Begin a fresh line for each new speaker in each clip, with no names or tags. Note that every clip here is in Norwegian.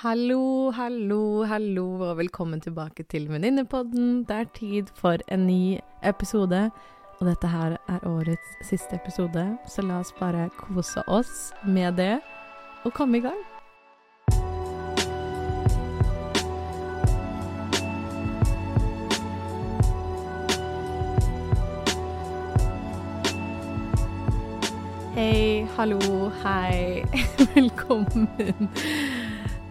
Hallo, hallo, hallo, og velkommen tilbake til Venninnepodden. Det er tid for en ny episode, og dette her er årets siste episode, så la oss bare kose oss med det og komme i gang. Hei, hallo, hei. Velkommen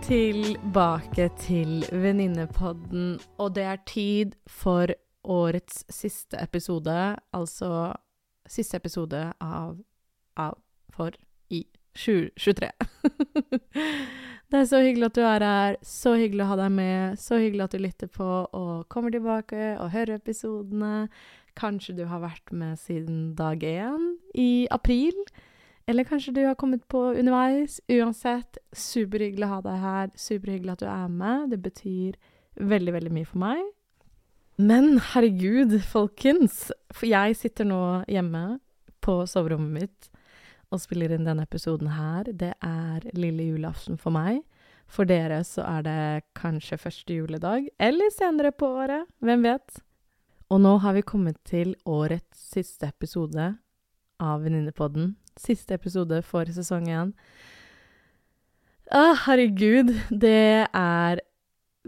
tilbake til Venninnepodden. Og det er tid for årets siste episode, altså siste episode av, av for i 2023. det er så hyggelig at du er her, så hyggelig å ha deg med, så hyggelig at du lytter på og kommer tilbake og hører episodene. Kanskje du har vært med siden dag én i april. Eller kanskje du har kommet på underveis. Uansett, superhyggelig å ha deg her. Superhyggelig at du er med. Det betyr veldig, veldig mye for meg. Men herregud, folkens. For jeg sitter nå hjemme på soverommet mitt og spiller inn denne episoden her. Det er lille julaften for meg. For dere så er det kanskje første juledag, eller senere på året. Hvem vet? Og nå har vi kommet til årets siste episode av Venninnepodden. Siste episode for sesong én. Å, herregud. Det er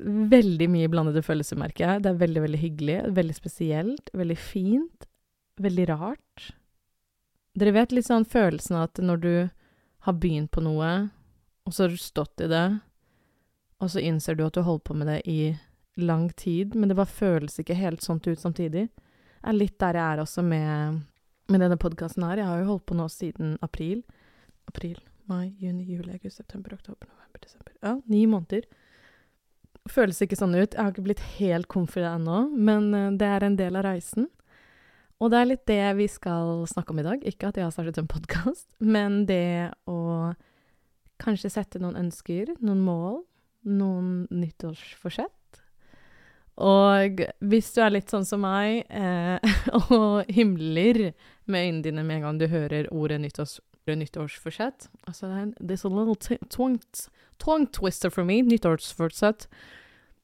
veldig mye blandede følelser, merker jeg. Det er veldig, veldig hyggelig. Veldig spesielt. Veldig fint. Veldig rart. Dere vet litt sånn følelsen av at når du har begynt på noe, og så har du stått i det, og så innser du at du holdt på med det i lang tid, men det bare føles ikke helt sånt ut samtidig. Det er litt der jeg er også med, med denne podkasten her. Jeg har jo holdt på nå siden april. April, mai, juni, juli, august, september, oktober, november, desember Ja, ni måneder. Føles ikke sånn ut. Jeg har ikke blitt helt comfy ennå, men eh, det er en del av reisen. Og det er litt det vi skal snakke om i dag. Ikke at jeg har startet en podkast, men det å kanskje sette noen ønsker, noen mål, noen nyttårsforsett og hvis du er litt sånn som meg, eh, og himler med øynene dine med en gang du hører ordet nyttårs, nyttårsforsett Altså, det er a little tongue, twister for me, nyttårsforsett.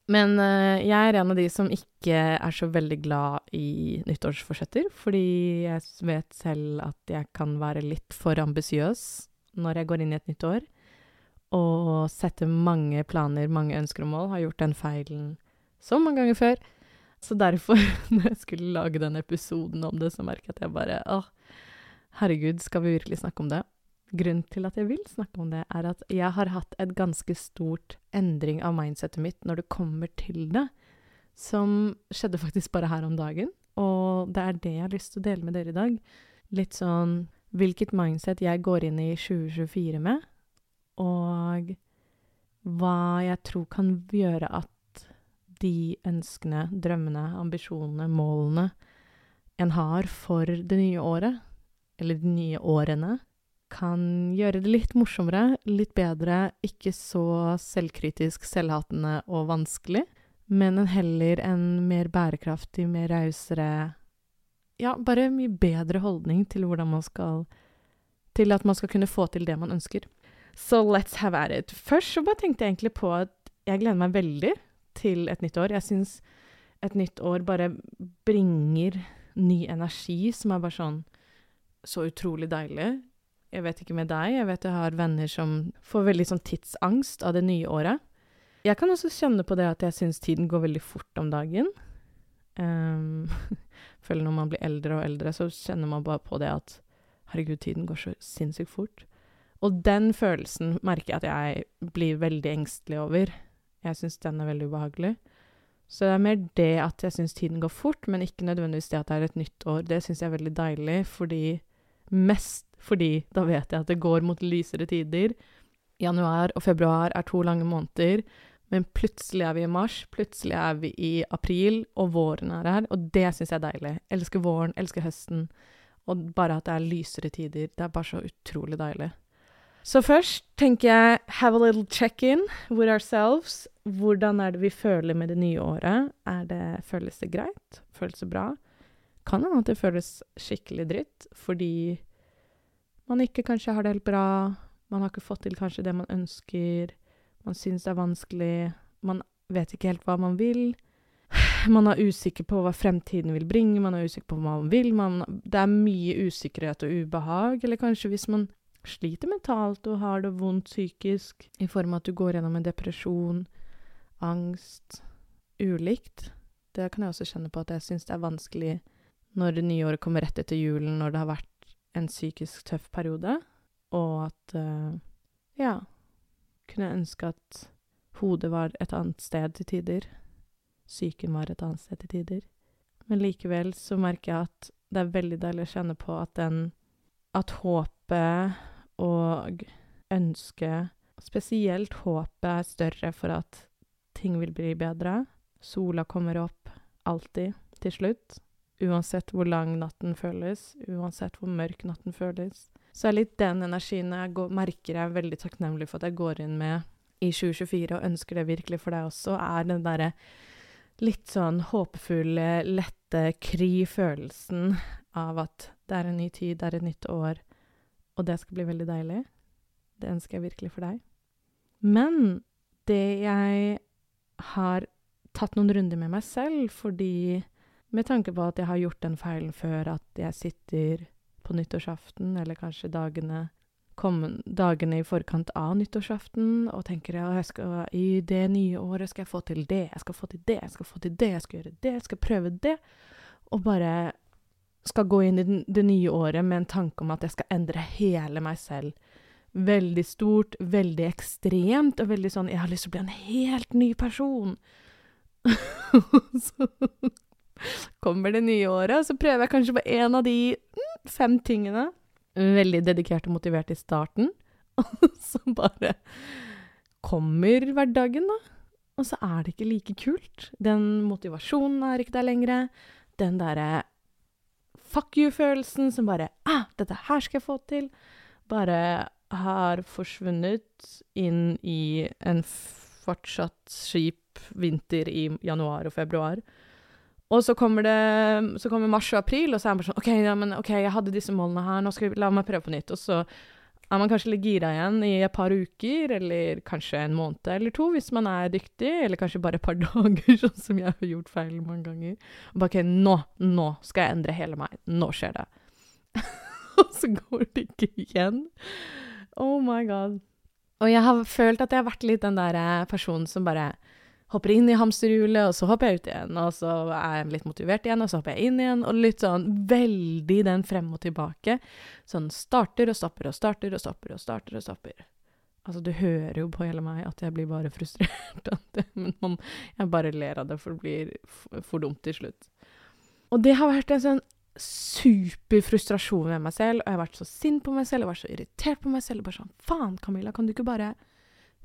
Men uh, jeg er en av de som ikke er så veldig glad i nyttårsforsetter, fordi jeg vet selv at jeg kan være litt for ambisiøs når jeg går inn i et nytt år, og setter mange planer, mange ønsker og mål. Har gjort den feilen så mange ganger før. Så derfor, når jeg skulle lage den episoden om det, så merket jeg at jeg bare Å, herregud, skal vi virkelig snakke om det? Grunnen til at jeg vil snakke om det, er at jeg har hatt et ganske stort endring av mindsetet mitt når det kommer til det, som skjedde faktisk bare her om dagen. Og det er det jeg har lyst til å dele med dere i dag. Litt sånn hvilket mindset jeg går inn i 2024 med, og hva jeg tror kan gjøre at de ønskene, drømmene, ambisjonene, målene en har for det nye året, eller de nye årene, kan gjøre det litt morsommere, litt bedre, ikke så selvkritisk, selvhatende og vanskelig, men en heller en mer bærekraftig, mer rausere Ja, bare mye bedre holdning til hvordan man skal Til at man skal kunne få til det man ønsker. Så let's have at it. Først så bare tenkte jeg egentlig på at jeg gleder meg veldig til et nytt år. Jeg syns et nytt år bare bringer ny energi, som er bare sånn så utrolig deilig. Jeg vet ikke med deg, jeg vet jeg har venner som får veldig sånn tidsangst av det nye året. Jeg kan også kjenne på det at jeg syns tiden går veldig fort om dagen. Um, føler når man blir eldre og eldre, så kjenner man bare på det at herregud, tiden går så sinnssykt fort. Og den følelsen merker jeg at jeg blir veldig engstelig over. Jeg syns den er veldig ubehagelig. Så det er mer det at jeg syns tiden går fort, men ikke nødvendigvis det at det er et nytt år. Det syns jeg er veldig deilig, fordi Mest fordi da vet jeg at det går mot lysere tider. Januar og februar er to lange måneder, men plutselig er vi i mars, plutselig er vi i april, og våren er her, og det syns jeg er deilig. Elsker våren, elsker høsten, og bare at det er lysere tider. Det er bare så utrolig deilig. Så først tenker jeg have a little check-in with ourselves. Hvordan er det vi føler med det nye året? Er det, føles det greit? Føles det bra? Kan hende at det føles skikkelig dritt, fordi man ikke kanskje har det helt bra, man har ikke fått til kanskje det man ønsker, Man syns det er vanskelig. Man vet ikke helt hva man vil. Man er usikker på hva fremtiden vil bringe, man er usikker på hva man vil. Man, det er mye usikkerhet og ubehag. Eller kanskje hvis man sliter mentalt og har det vondt psykisk, i form av at du går gjennom en depresjon, angst Ulikt. Det kan jeg også kjenne på at jeg syns det er vanskelig når det nye året kommer rett etter julen, når det har vært en psykisk tøff periode, og at uh, Ja. Kunne ønske at hodet var et annet sted til tider. Psyken var et annet sted til tider. Men likevel så merker jeg at det er veldig deilig å kjenne på at den At håpet og ønsket Spesielt håpet er større for at ting vil bli bedre. Sola kommer opp alltid til slutt. Uansett hvor lang natten føles, uansett hvor mørk natten føles. Så er litt den energien jeg går, merker jeg er veldig takknemlig for at jeg går inn med i 2024, og ønsker det virkelig for deg også, er den derre litt sånn håpefulle, lette kry-følelsen av at det er en ny tid, det er et nytt år, og det skal bli veldig deilig. Det ønsker jeg virkelig for deg. Men det jeg har tatt noen runder med meg selv, fordi med tanke på at jeg har gjort den feilen før, at jeg sitter på nyttårsaften, eller kanskje dagene, kommen, dagene i forkant av nyttårsaften, og tenker ja, jeg i det nye året skal jeg få til det, jeg skal få til det, jeg skal få til det, jeg skal gjøre det, jeg skal prøve det, og bare skal gå inn i det nye året med en tanke om at jeg skal endre hele meg selv. Veldig stort, veldig ekstremt, og veldig sånn Jeg har lyst til å bli en helt ny person. så kommer det nye året, og så prøver jeg kanskje på en av de mm, fem tingene. Veldig dedikert og motivert i starten. Og så bare kommer hverdagen, da. Og så er det ikke like kult. Den motivasjonen er ikke der lenger. Den derre fuck you-følelsen som bare ah, 'Dette her skal jeg få til', bare har forsvunnet inn i en fortsatt skip vinter i januar og februar. Og så kommer det Så kommer mars og april, og så er man sånn OK, ja, men ok, jeg hadde disse målene her, nå skal vi la meg prøve på nytt. Og så er man kanskje litt gira igjen i et par uker, eller kanskje en måned eller to, hvis man er dyktig, eller kanskje bare et par dager, sånn som jeg har gjort feil mange ganger. Og bare OK, nå, nå skal jeg endre hele meg. Nå skjer det. og så går det ikke igjen. Oh my god. Og jeg har følt at jeg har vært litt den der eh, personen som bare hopper inn i hamsterhjulet, og så hopper jeg ut igjen, og så er jeg litt motivert igjen, og så hopper jeg inn igjen, og litt sånn veldig den frem og tilbake. Sånn starter og stopper og starter og stopper og starter og stopper. Altså, du hører jo på hele meg at jeg blir bare frustrert. men man, jeg bare ler av det, for det blir for dumt til slutt. Og det har vært en sånn super frustrasjon med meg selv, og jeg har vært så sint på meg selv, jeg har vært så irritert på meg selv. Bare sånn Faen, Camilla, kan du ikke bare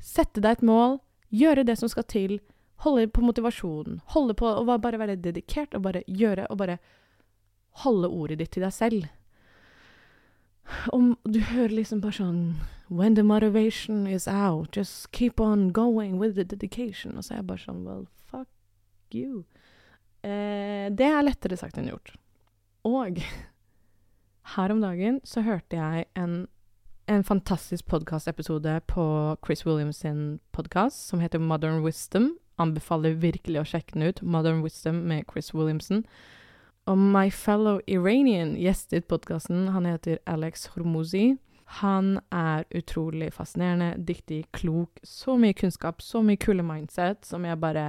sette deg et mål, gjøre det som skal til, holde på motivasjonen, holde på å bare være dedikert og bare gjøre og bare holde ordet ditt til deg selv. Om du hører liksom bare sånn When the motivation is out, just keep on going with the dedication. Og så er jeg bare sånn Well, fuck you. Eh, det er lettere sagt enn gjort. Og her om dagen så hørte jeg en, en fantastisk podkastepisode på Chris Williams sin podkast som heter Modern Wisdom. Anbefaler virkelig å sjekke den ut. Modern Wisdom med Chris Williamson. Og my fellow Iranian gjestet podkasten. Han heter Alex Hormozi. Han er utrolig fascinerende, dyktig, klok. Så mye kunnskap, så mye kule mindset som jeg bare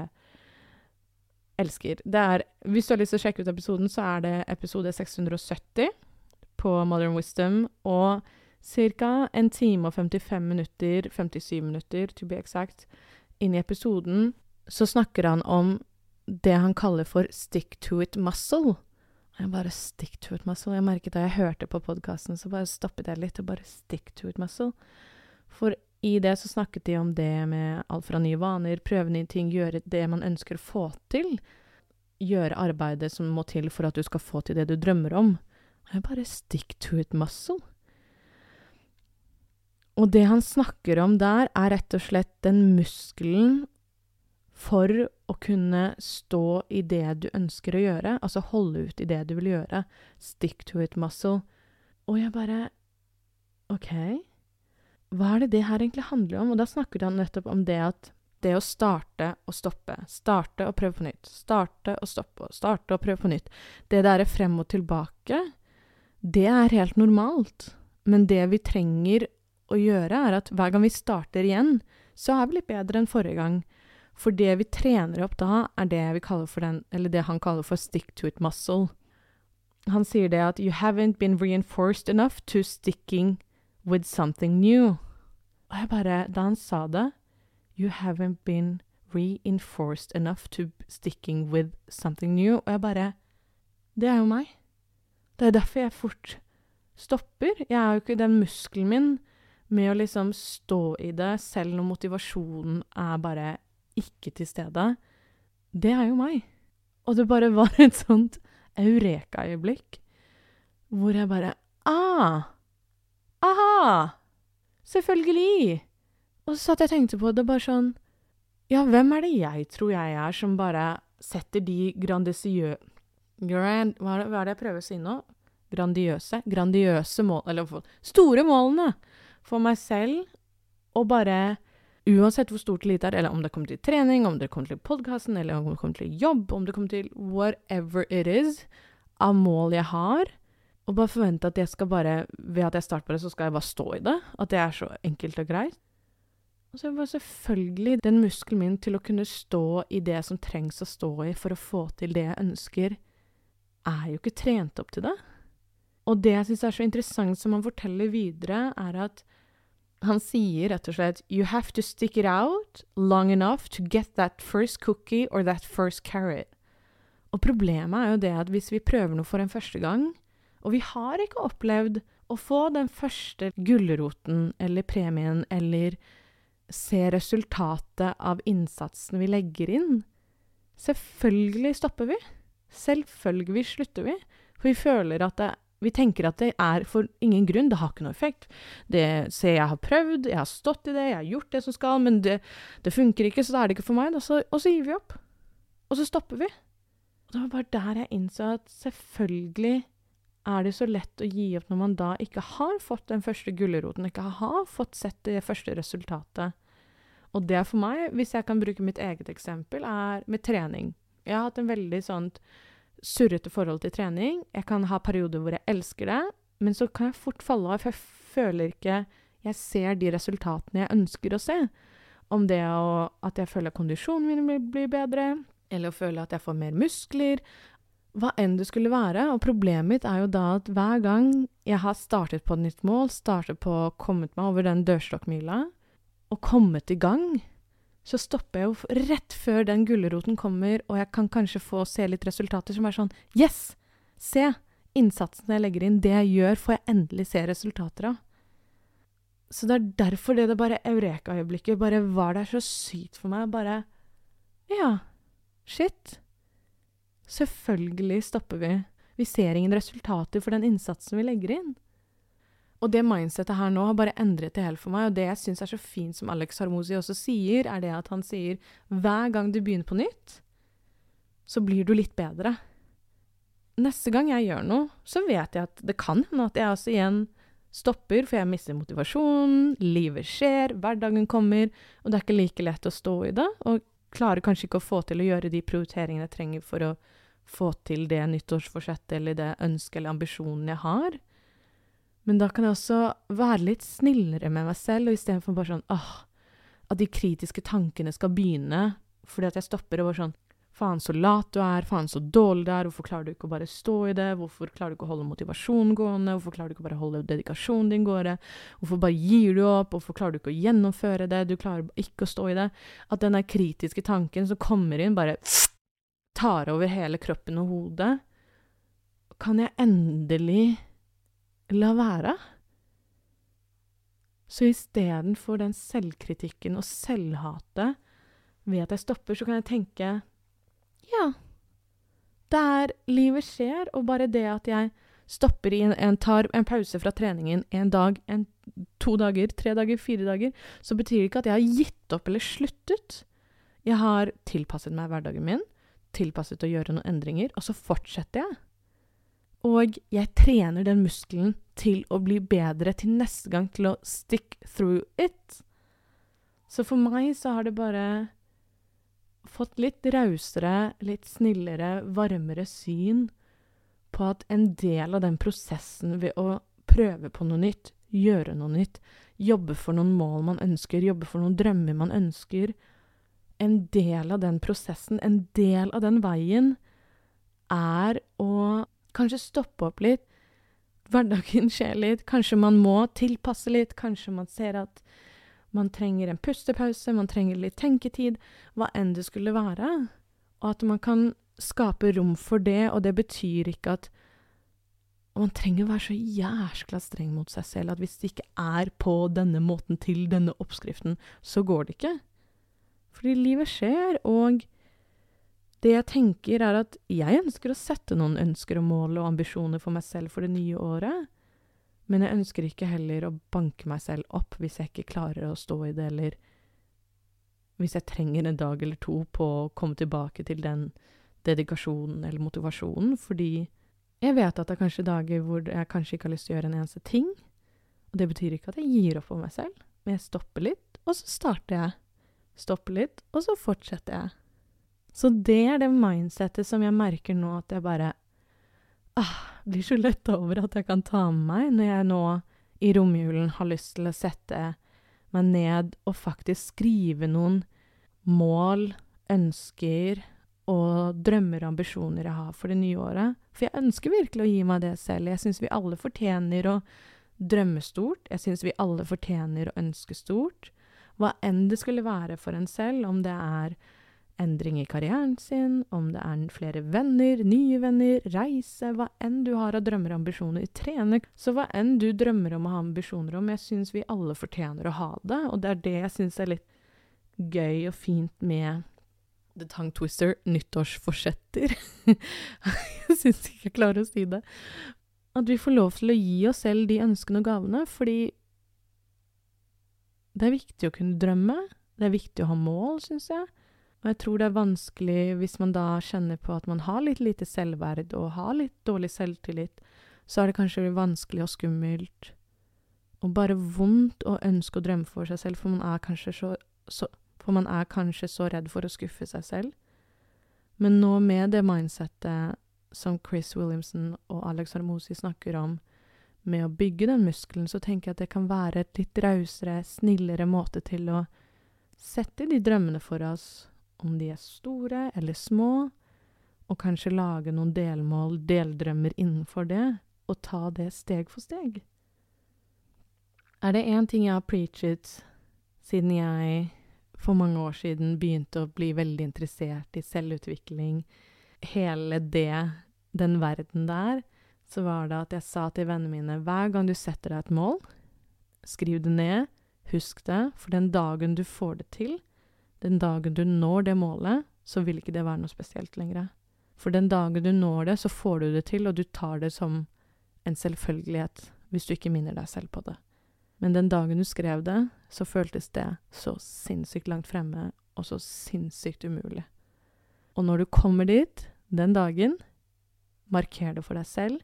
elsker. Er Hvis du har lyst til å sjekke ut episoden, så er det episode 670 på Modern Wisdom. Og ca. en time og 55 minutter, 57 minutter to be exact, inn i episoden, så snakker han om det han kaller for stick to it muscle. Jeg bare stick to it muscle. Jeg merket da jeg hørte på podkasten, så bare stoppet jeg litt og bare stick to it muscle. For i det så snakket de om det med alt fra nye vaner, prøve nye ting, gjøre det man ønsker å få til. Gjøre arbeidet som må til for at du skal få til det du drømmer om. Og jeg bare stick to it muscle. Og det han snakker om der, er rett og slett den muskelen for å kunne stå i det du ønsker å gjøre, altså holde ut i det du vil gjøre. Stick to it muscle. Og jeg bare OK hva er det det her egentlig handler om? Og da snakket han nettopp om det at det å starte og stoppe, starte og prøve på nytt, starte og stoppe, starte og prøve på nytt, det derre frem og tilbake, det er helt normalt. Men det vi trenger å gjøre, er at hver gang vi starter igjen, så er vi litt bedre enn forrige gang. For det vi trener opp da, er det den, det han kaller for stick to it muscle. Han sier det at you haven't been reinforced enough to sticking with something new. Og jeg bare, da han sa det, You haven't been reinforced enough to sticking with something new. Og jeg bare Det er jo meg. Det er derfor jeg fort stopper. Jeg er jo ikke den muskelen min med å liksom stå i det selv når motivasjonen er bare ikke til stede. Det er jo meg. Og det bare var et sånt eureka-øyeblikk hvor jeg bare Ah! Aha! Selvfølgelig! Og så satt jeg og tenkte på det bare sånn Ja, hvem er det jeg tror jeg er, som bare setter de grandisiø... Grand, hva, er det, jeg prøver å si nå? Grandiøse? Grandiøse mål... Eller store målene for meg selv, og bare Uansett hvor stort eller lite er, eller om det kommer til trening, om det kommer til podkasten, eller om det kommer til jobb, om det kommer til whatever it is av mål jeg har, og bare forvente at jeg skal bare Ved at jeg starter på det, så skal jeg bare stå i det. At det er så enkelt og greit. Og så var selvfølgelig den muskelen min til å kunne stå i det som trengs å stå i for å få til det jeg ønsker, er jo ikke trent opp til det. Og det jeg syns er så interessant som han forteller videre, er at han sier rett og slett You have to stick it out long enough to get that first cookie or that first carrot. Og problemet er jo det at hvis vi prøver noe for en første gang, og vi har ikke opplevd å få den første gulroten eller premien eller se resultatet av innsatsen vi legger inn. Selvfølgelig stopper vi. Selvfølgelig slutter vi. For vi føler at det, vi tenker at det er for ingen grunn. Det har ikke noe effekt. Det ser jeg har prøvd, jeg har stått i det, jeg har gjort det som skal, men det, det funker ikke, så da er det ikke for meg. Så, og så gir vi opp. Og så stopper vi. Og det var bare der jeg innså at selvfølgelig er det så lett å gi opp når man da ikke har fått den første gulroten, ikke har fått sett det første resultatet. Og det for meg, hvis jeg kan bruke mitt eget eksempel, er med trening. Jeg har hatt en veldig sånn surrete forhold til trening. Jeg kan ha perioder hvor jeg elsker det, men så kan jeg fort falle av, for jeg føler ikke jeg ser de resultatene jeg ønsker å se. Om det å, at jeg føler kondisjonen min blir bedre, eller å føle at jeg får mer muskler. Hva enn det skulle være. Og problemet mitt er jo da at hver gang jeg har startet på et nytt mål, startet på å kommet meg over den dørstokkmila, og kommet i gang, så stopper jeg jo rett før den gulroten kommer, og jeg kan kanskje få se litt resultater som er sånn Yes! Se! Innsatsen jeg legger inn, det jeg gjør, får jeg endelig se resultater av. Så det er derfor det, det bare eureka-øyeblikket bare var der så sykt for meg. Bare Ja, shit. Selvfølgelig stopper vi. Vi ser ingen resultater for den innsatsen vi legger inn. Og det mindsettet her nå har bare endret det helt for meg, og det jeg syns er så fint som Alex Harmosi også sier, er det at han sier hver gang du begynner på nytt, så blir du litt bedre. Neste gang jeg gjør noe, så vet jeg at det kan hende at jeg også igjen stopper, for jeg mister motivasjonen, livet skjer, hverdagen kommer, og det er ikke like lett å stå i det, og klarer kanskje ikke å få til å gjøre de prioriteringene jeg trenger for å få til det nyttårsforsettet eller det ønsket eller ambisjonen jeg har. Men da kan jeg også være litt snillere med meg selv, og istedenfor bare sånn åh, at de kritiske tankene skal begynne fordi at jeg stopper og bare sånn Faen, så lat du er. Faen, så dårlig du er. Hvorfor klarer du ikke å bare stå i det? Hvorfor klarer du ikke å holde motivasjonen gående? Hvorfor klarer du ikke å bare holde dedikasjonen din gående? Hvorfor bare gir du opp? Hvorfor klarer du ikke å gjennomføre det? Du klarer ikke å stå i det. At den der kritiske tanken som kommer inn, bare tar over hele kroppen og hodet. Kan jeg endelig la være. Så istedenfor den selvkritikken og selvhatet ved at jeg stopper, så kan jeg tenke ja, der livet skjer, og bare det at jeg stopper i en, tar en pause fra treningen en dag, en, to dager, tre dager, fire dager, så betyr det ikke at jeg har gitt opp eller sluttet. Jeg har tilpasset meg hverdagen min, tilpasset å gjøre noen endringer, og så fortsetter jeg. Og jeg trener den muskelen til å bli bedre til neste gang, til å stick through it. Så for meg så har det bare fått litt rausere, litt snillere, varmere syn på at en del av den prosessen ved å prøve på noe nytt, gjøre noe nytt, jobbe for noen mål man ønsker, jobbe for noen drømmer man ønsker En del av den prosessen, en del av den veien, er å kanskje stoppe opp litt. Hverdagen skjer litt. Kanskje man må tilpasse litt. Kanskje man ser at man trenger en pustepause, man trenger litt tenketid. Hva enn det skulle være. Og at man kan skape rom for det, og det betyr ikke at og man trenger å være så jæskla streng mot seg selv at hvis det ikke er på denne måten til denne oppskriften, så går det ikke. Fordi livet skjer, og det jeg tenker, er at jeg ønsker å sette noen ønsker og mål og ambisjoner for meg selv for det nye året. Men jeg ønsker ikke heller å banke meg selv opp hvis jeg ikke klarer å stå i det, eller hvis jeg trenger en dag eller to på å komme tilbake til den dedikasjonen eller motivasjonen, fordi jeg vet at det er kanskje dager hvor jeg kanskje ikke har lyst til å gjøre en eneste ting. Og det betyr ikke at jeg gir opp på meg selv, men jeg stopper litt, og så starter jeg. Stopper litt, og så fortsetter jeg. Så det er det mindsettet som jeg merker nå at jeg bare ah, blir så letta over at jeg kan ta med meg når jeg nå i romjulen har lyst til å sette meg ned og faktisk skrive noen mål, ønsker og drømmer og ambisjoner jeg har for det nye året. For jeg ønsker virkelig å gi meg det selv. Jeg syns vi alle fortjener å drømme stort. Jeg syns vi alle fortjener å ønske stort. Hva enn det skulle være for en selv, om det er endring i karrieren sin, om det er flere venner, nye venner, reise, hva enn du har av drømmer og ambisjoner, trene, så hva enn du drømmer om å ha ambisjoner om, jeg syns vi alle fortjener å ha det, og det er det jeg syns er litt gøy og fint med The Tongue Twister nyttårsforsetter. jeg syns ikke jeg klarer å si det. At vi får lov til å gi oss selv de ønskene og gavene, fordi det er viktig å kunne drømme. Det er viktig å ha mål, syns jeg. Og jeg tror det er vanskelig hvis man da kjenner på at man har litt lite selvverd og har litt dårlig selvtillit, så er det kanskje vanskelig og skummelt og bare vondt å ønske å drømme for seg selv, for man er kanskje så, så man er kanskje så redd for å skuffe seg selv. Men nå med det mindsettet som Chris Williamson og Alex Harmosi snakker om, med å bygge den muskelen, så tenker jeg at det kan være et litt rausere, snillere måte til å sette de drømmene for oss, om de er store eller små, og kanskje lage noen delmål, deldrømmer innenfor det, og ta det steg for steg. Er det én ting jeg har preachet siden jeg for mange år siden begynte å bli veldig interessert i selvutvikling, hele det, den verden der, så var det at jeg sa til vennene mine hver gang du setter deg et mål, skriv det ned, husk det, for den dagen du får det til, den dagen du når det målet, så vil ikke det være noe spesielt lenger. For den dagen du når det, så får du det til, og du tar det som en selvfølgelighet hvis du ikke minner deg selv på det. Men den dagen du skrev det, så føltes det så sinnssykt langt fremme og så sinnssykt umulig. Og når du kommer dit, den dagen, marker det for deg selv.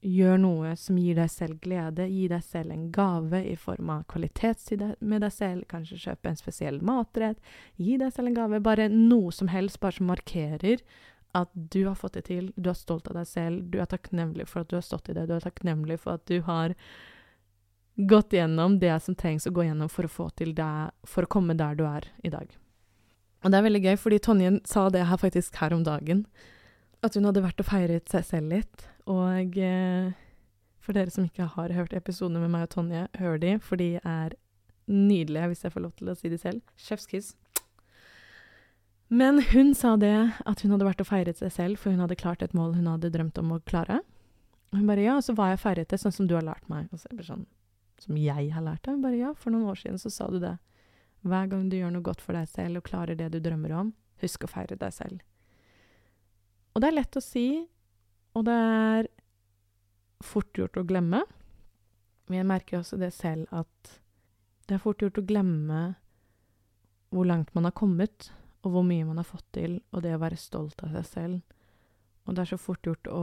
Gjør noe som gir deg selv glede. Gi deg selv en gave i form av kvalitetstid med deg selv. Kanskje kjøpe en spesiell matrett. Gi deg selv en gave. Bare noe som helst, bare som markerer at du har fått det til. Du er stolt av deg selv. Du er takknemlig for at du har stått i det. Du er takknemlig for at du har gått gjennom det som trengs å gå gjennom for å få til det, for å komme der du er i dag. Og det er veldig gøy, fordi Tonje sa det her faktisk her om dagen. At hun hadde vært og feiret seg selv litt. Og eh, for dere som ikke har hørt episodene med meg og Tonje, hør de, for de er nydelige, hvis jeg får lov til å si det selv. Chefskiss. Men hun sa det at hun hadde vært og feiret seg selv, for hun hadde klart et mål hun hadde drømt om å klare. Og hun bare ja, så var jeg feiret det sånn som du har lært meg. Og så er sånn som jeg har lært deg. Hun Bare ja, for noen år siden så sa du det. Hver gang du gjør noe godt for deg selv og klarer det du drømmer om, husk å feire deg selv. Og det er lett å si, og det er fort gjort å glemme. Men jeg merker også det selv at det er fort gjort å glemme hvor langt man har kommet, og hvor mye man har fått til, og det å være stolt av seg selv. Og det er så fort gjort å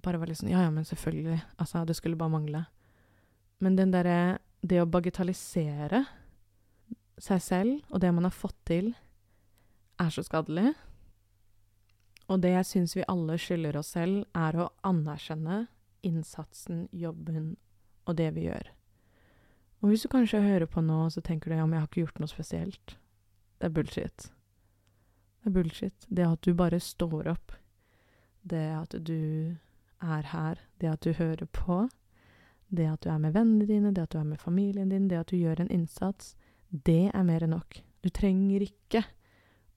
bare være litt sånn Ja, ja, men selvfølgelig. Altså, det skulle bare mangle. Men den derre Det å bagatellisere seg selv og det man har fått til, er så skadelig. Og det jeg syns vi alle skylder oss selv, er å anerkjenne innsatsen, jobben og det vi gjør. Og hvis du kanskje hører på nå, så tenker du ja, men jeg har ikke gjort noe spesielt. Det er bullshit. Det er bullshit. Det at du bare står opp, det at du er her, det at du hører på, det at du er med vennene dine, det at du er med familien din, det at du gjør en innsats, det er mer enn nok. Du trenger ikke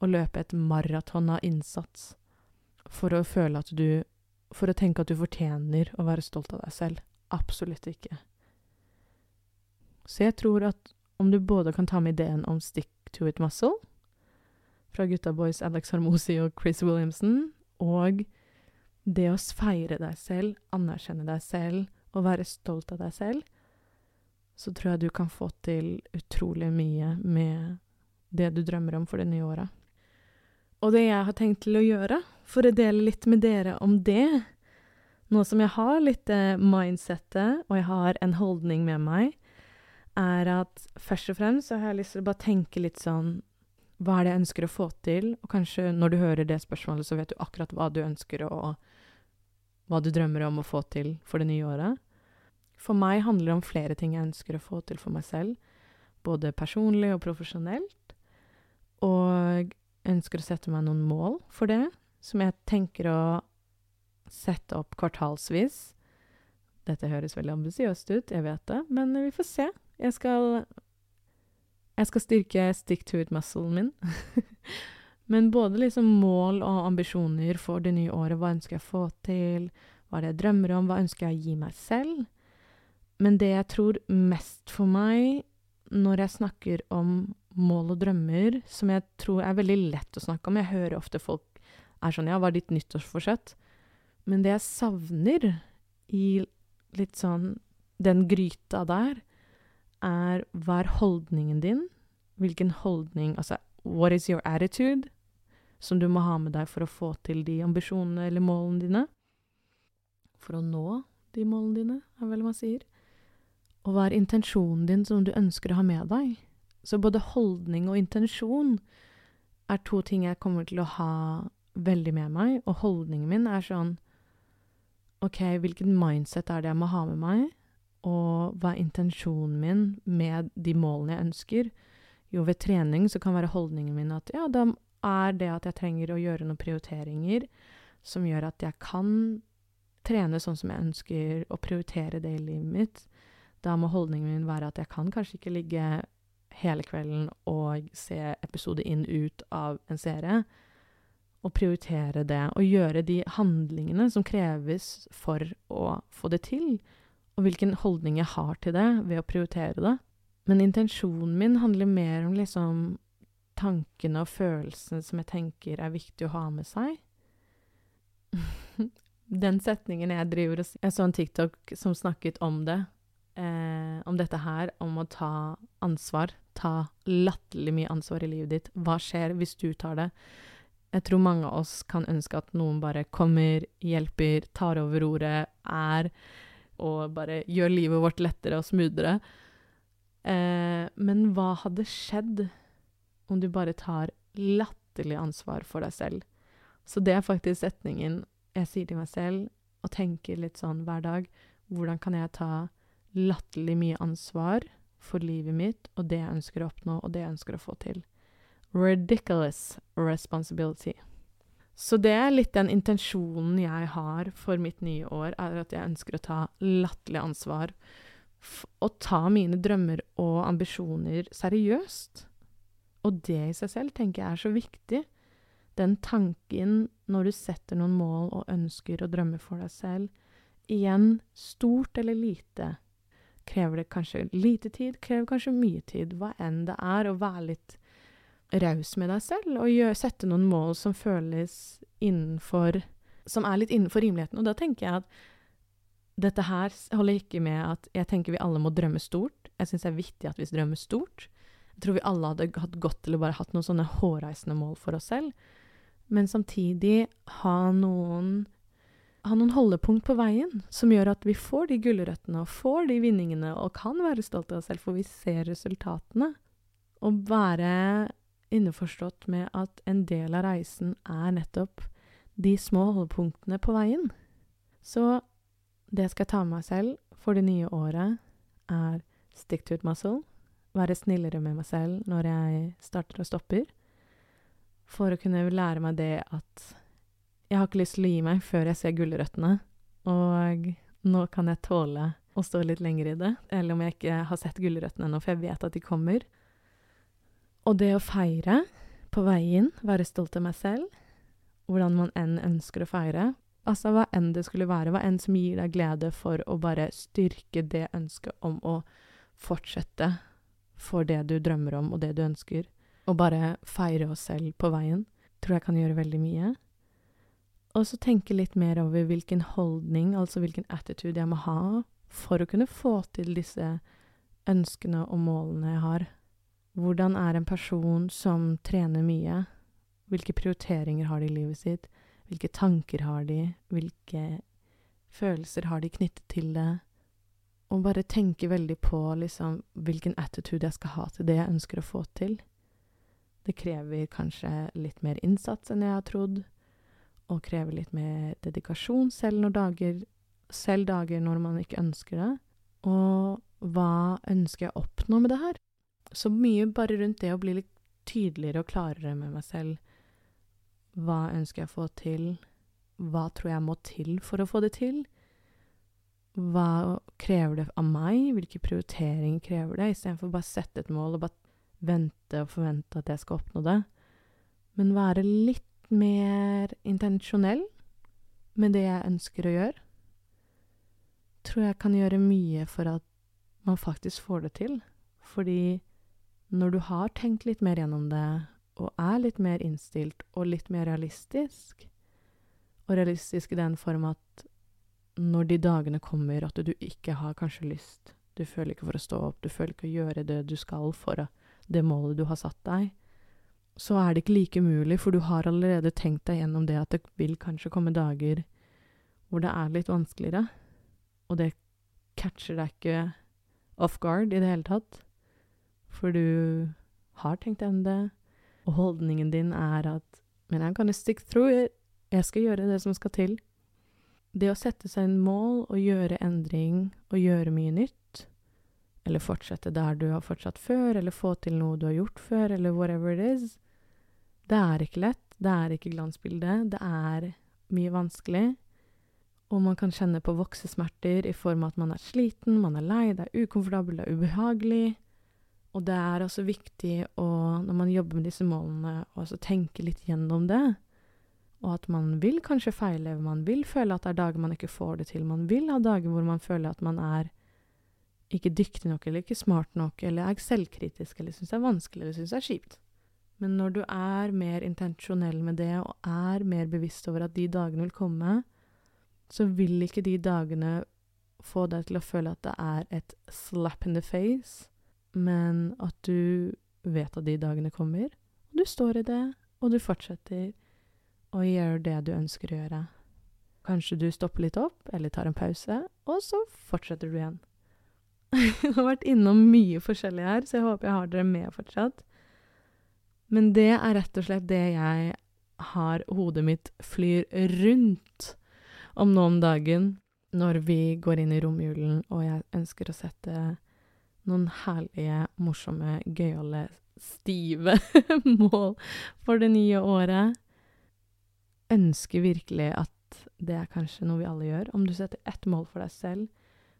å løpe et maraton av innsats for å føle at du For å tenke at du fortjener å være stolt av deg selv. Absolutt ikke. Så jeg tror at om du både kan ta med ideen om stick to it muscle fra Gutta Boys Alex Harmosi og Chris Williamson, og det å feire deg selv, anerkjenne deg selv og være stolt av deg selv, så tror jeg du kan få til utrolig mye med det du drømmer om for det nye året. Og det jeg har tenkt til å gjøre, for å dele litt med dere om det, nå som jeg har litt eh, mindsettet, og jeg har en holdning med meg, er at først og fremst så har jeg lyst til å bare tenke litt sånn Hva er det jeg ønsker å få til? Og kanskje når du hører det spørsmålet, så vet du akkurat hva du ønsker å Hva du drømmer om å få til for det nye året. For meg handler det om flere ting jeg ønsker å få til for meg selv, både personlig og profesjonelt. Og ønsker å sette meg noen mål for det, som jeg tenker å sette opp kvartalsvis. Dette høres veldig ambisiøst ut, jeg vet det, men vi får se. Jeg skal Jeg skal styrke stick to it-musclen min. men både liksom mål og ambisjoner for det nye året. Hva ønsker jeg å få til? Hva er det jeg drømmer om? Hva ønsker jeg å gi meg selv? Men det jeg tror mest for meg når jeg snakker om mål og drømmer, som jeg tror er veldig lett å snakke om Jeg hører ofte folk er sånn Ja, hva er ditt nyttårsforsett? Men det jeg savner i litt sånn den gryta der, er hva er holdningen din? Hvilken holdning Altså, what is your attitude? Som du må ha med deg for å få til de ambisjonene eller målene dine. For å nå de målene dine, er vel hva man sier. Og hva er intensjonen din som du ønsker å ha med deg? Så både holdning og intensjon er to ting jeg kommer til å ha veldig med meg, og holdningen min er sånn OK, hvilken mindset er det jeg må ha med meg, og hva er intensjonen min med de målene jeg ønsker? Jo, ved trening så kan være holdningen min at ja, da er det at jeg trenger å gjøre noen prioriteringer som gjør at jeg kan trene sånn som jeg ønsker, og prioritere det i livet mitt. Da må holdningen min være at jeg kan kanskje ikke ligge hele kvelden og se episode inn ut av en serie, og prioritere det, og gjøre de handlingene som kreves for å få det til, og hvilken holdning jeg har til det ved å prioritere det. Men intensjonen min handler mer om liksom tankene og følelsene som jeg tenker er viktig å ha med seg. Den setningen jeg driver og Jeg så en TikTok som snakket om det. Eh, om dette her, om å ta ansvar. Ta latterlig mye ansvar i livet ditt. Hva skjer hvis du tar det? Jeg tror mange av oss kan ønske at noen bare kommer, hjelper, tar over ordet, er og bare gjør livet vårt lettere og smoothere. Eh, men hva hadde skjedd om du bare tar latterlig ansvar for deg selv? Så det er faktisk setningen jeg sier til meg selv, og tenker litt sånn hver dag. Hvordan kan jeg ta latterlig mye ansvar for livet mitt og det jeg ønsker å oppnå, og det jeg ønsker å få til? Ridiculous responsibility. Så det er litt den intensjonen jeg har for mitt nye år, er at jeg ønsker å ta latterlig ansvar. Og ta mine drømmer og ambisjoner seriøst. Og det i seg selv tenker jeg er så viktig. Den tanken når du setter noen mål og ønsker og drømmer for deg selv. Igjen, stort eller lite. Krever det kanskje lite tid, krever kanskje mye tid. Hva enn det er, å være litt raus med deg selv og gjør, sette noen mål som føles innenfor Som er litt innenfor rimeligheten. Og da tenker jeg at dette her holder ikke med at jeg tenker vi alle må drømme stort. Jeg syns det er viktig at vi drømmer stort. Jeg tror vi alle hadde hatt godt eller bare hatt noen sånne hårreisende mål for oss selv. Men samtidig ha noen ha noen holdepunkt på veien som gjør at vi får de gulrøttene og får de vinningene og kan være stolte av oss selv, for vi ser resultatene. Og være innforstått med at en del av reisen er nettopp de små holdepunktene på veien. Så det jeg skal ta med meg selv for det nye året, er stick to it muscle. Være snillere med meg selv når jeg starter og stopper. For å kunne lære meg det at jeg har ikke lyst til å gi meg før jeg ser gulrøttene. Og nå kan jeg tåle å stå litt lenger i det, eller om jeg ikke har sett gulrøttene ennå, for jeg vet at de kommer. Og det å feire på veien, være stolt av meg selv, hvordan man enn ønsker å feire, altså hva enn det skulle være, hva enn som gir deg glede for å bare styrke det ønsket om å fortsette for det du drømmer om og det du ønsker, og bare feire oss selv på veien, tror jeg kan gjøre veldig mye. Og så tenke litt mer over hvilken holdning, altså hvilken attitude jeg må ha for å kunne få til disse ønskene og målene jeg har. Hvordan er en person som trener mye? Hvilke prioriteringer har de i livet sitt? Hvilke tanker har de? Hvilke følelser har de knyttet til det? Og bare tenke veldig på liksom hvilken attitude jeg skal ha til det jeg ønsker å få til. Det krever kanskje litt mer innsats enn jeg har trodd og krever litt mer dedikasjon, selv, når dager, selv dager når man ikke ønsker det. Og hva ønsker jeg å oppnå med det her? Så mye bare rundt det å bli litt tydeligere og klarere med meg selv. Hva ønsker jeg å få til? Hva tror jeg må til for å få det til? Hva krever det av meg? Hvilke prioriteringer krever det? Istedenfor bare sette et mål og bare vente og forvente at jeg skal oppnå det. Men være litt mer intensjonell med det jeg ønsker å gjøre, tror jeg kan gjøre mye for at man faktisk får det til. Fordi når du har tenkt litt mer gjennom det, og er litt mer innstilt og litt mer realistisk, og realistisk i den form at når de dagene kommer at du ikke har kanskje lyst, du føler ikke for å stå opp, du føler ikke å gjøre det du skal for det målet du har satt deg, så er det ikke like mulig, for du har allerede tenkt deg gjennom det at det vil kanskje komme dager hvor det er litt vanskeligere, og det catcher deg ikke off guard i det hele tatt, for du har tenkt gjennom det, og holdningen din er at Men jeg kan jo stick through it. Jeg skal gjøre det som skal til. Det å sette seg en mål og gjøre endring og gjøre mye nytt, eller fortsette der du har fortsatt før, eller få til noe du har gjort før, eller whatever it is, det er ikke lett, det er ikke glansbilde, det er mye vanskelig. Og man kan kjenne på voksesmerter i form av at man er sliten, man er lei, det er ukomfortabelt, det er ubehagelig. Og det er også viktig å, når man jobber med disse målene, også tenke litt gjennom det. Og at man vil kanskje feile, man vil føle at det er dager man ikke får det til. Man vil ha dager hvor man føler at man er ikke dyktig nok, eller ikke smart nok, eller er selvkritisk, eller syns det er vanskelig, eller syns det er kjipt. Men når du er mer intensjonell med det, og er mer bevisst over at de dagene vil komme, så vil ikke de dagene få deg til å føle at det er et slap in the face, men at du vet at de dagene kommer, og du står i det, og du fortsetter å gjøre det du ønsker å gjøre. Kanskje du stopper litt opp, eller tar en pause, og så fortsetter du igjen. jeg har vært innom mye forskjellig her, så jeg håper jeg har dere med fortsatt. Men det er rett og slett det jeg har Hodet mitt flyr rundt om nå om dagen, når vi går inn i romjulen, og jeg ønsker å sette noen herlige, morsomme, gøyale, stive mål for det nye året. Ønsker virkelig at det er kanskje noe vi alle gjør, om du setter ett mål for deg selv.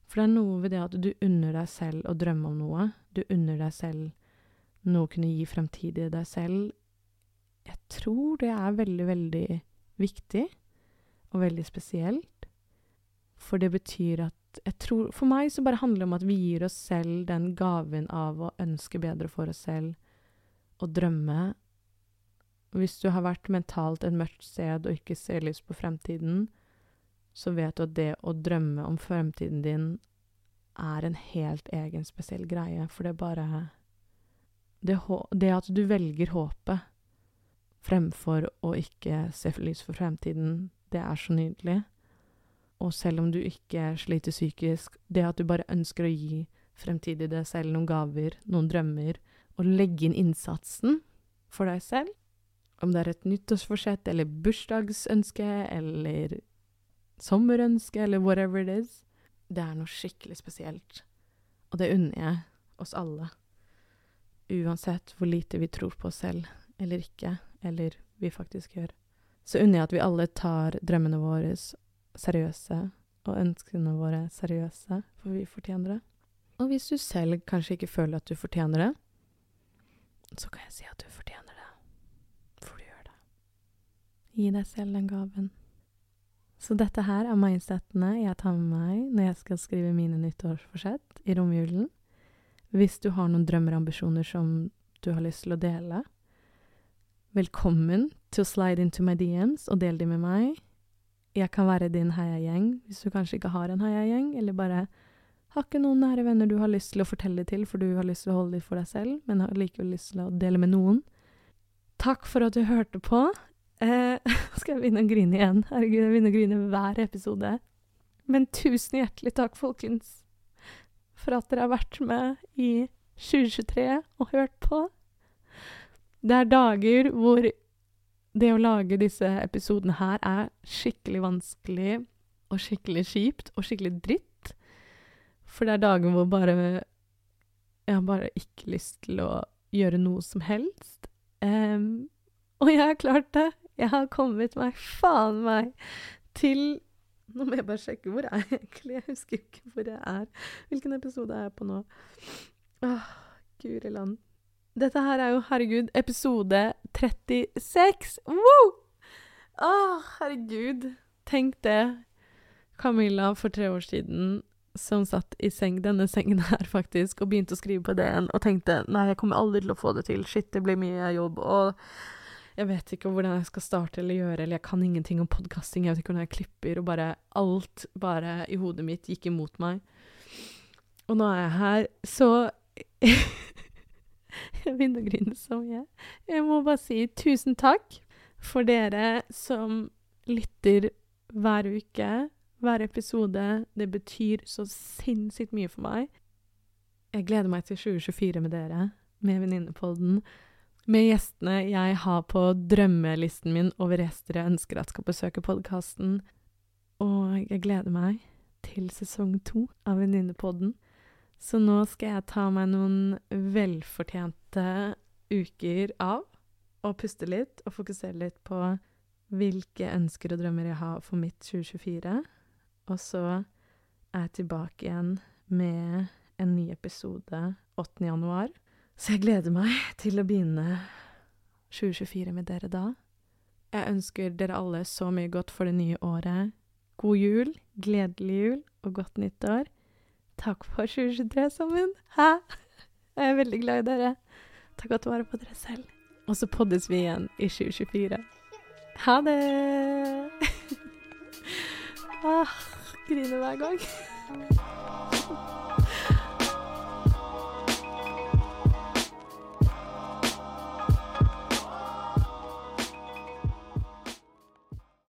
For det er noe ved det at du unner deg selv å drømme om noe. Du unner deg selv noe å kunne gi fremtidig deg selv, jeg tror det er veldig, veldig viktig og veldig spesielt. For det betyr at tror For meg så bare handler det om at vi gir oss selv den gaven av å ønske bedre for oss selv og drømme. Hvis du har vært mentalt et mørkt sted og ikke ser lyst på fremtiden, så vet du at det å drømme om fremtiden din er en helt egen, spesiell greie, for det bare det, det, at du velger håpet fremfor å ikke se lys for fremtiden, det er så nydelig. Og selv om du ikke sliter psykisk, det at du bare ønsker å gi fremtidig deg selv noen gaver, noen drømmer, og legge inn innsatsen for deg selv, om det er et nyttårsforsett eller bursdagsønske eller sommerønske eller whatever it is, det er noe skikkelig spesielt. Og det unner jeg oss alle. Uansett hvor lite vi tror på oss selv eller ikke, eller vi faktisk gjør. Så unner jeg at vi alle tar drømmene våre seriøse, og ønskene våre seriøse, for vi fortjener det. Og hvis du selv kanskje ikke føler at du fortjener det, så kan jeg si at du fortjener det. For du gjør det. Gi deg selv den gaven. Så dette her er mindsettene jeg tar med meg når jeg skal skrive mine nyttårsforsett i romjulen. Hvis du har noen drømmer og ambisjoner som du har lyst til å dele, velkommen til å slide into my DMs og del de med meg. Jeg kan være din heiagjeng hvis du kanskje ikke har en heiagjeng, eller bare har ikke noen nære venner du har lyst til å fortelle til, for du har lyst til å holde dem for deg selv, men har likevel lyst til å dele med noen. Takk for at du hørte på. Eh, skal jeg begynne å grine igjen? Herregud, jeg begynner å grine hver episode. Men tusen hjertelig takk, folkens, for at dere har vært med i 2023 og hørt på. Det er dager hvor det å lage disse episodene her er skikkelig vanskelig og skikkelig kjipt og skikkelig dritt. For det er dager hvor bare Jeg har bare ikke lyst til å gjøre noe som helst. Um, og jeg har klart det. Jeg har kommet meg faen meg til Nå må jeg bare sjekke hvor er jeg egentlig. Jeg husker ikke hvor jeg er. Hvilken episode er jeg på nå? Åh, guri land. Dette her er jo, herregud, episode 36! Woo! Åh, herregud. Tenk det. Camilla for tre år siden som satt i seng, denne sengen her, faktisk, og begynte å skrive på DN, og tenkte nei, jeg kommer aldri til å få det til, shit, det blir mye jobb, og jeg vet ikke hvordan jeg skal starte eller gjøre, eller jeg kan ingenting om podkasting, jeg vet ikke hvordan jeg klipper, og bare alt bare i hodet mitt gikk imot meg. Og nå er jeg her, så Jeg begynner å. Jeg må bare si tusen takk for dere som lytter hver uke hver episode. Det betyr så sinnssykt mye for meg. Jeg gleder meg til 2024 med dere, med Venninnepodden. Med gjestene jeg har på drømmelisten min over gjester jeg ønsker at skal besøke podkasten. Og jeg gleder meg til sesong to av Venninnepodden. Så nå skal jeg ta meg noen velfortjente uker av og puste litt og fokusere litt på hvilke ønsker og drømmer jeg har for mitt 2024. Og så er jeg tilbake igjen med en ny episode 8. januar. Så jeg gleder meg til å begynne 2024 med dere da. Jeg ønsker dere alle så mye godt for det nye året. God jul, gledelig jul og godt nyttår. Takk for 2023 sammen. Hæ? Jeg er veldig glad i dere. Ta godt vare på dere selv. Og så poddes vi igjen i 2024. Ha det! ah griner hver gang.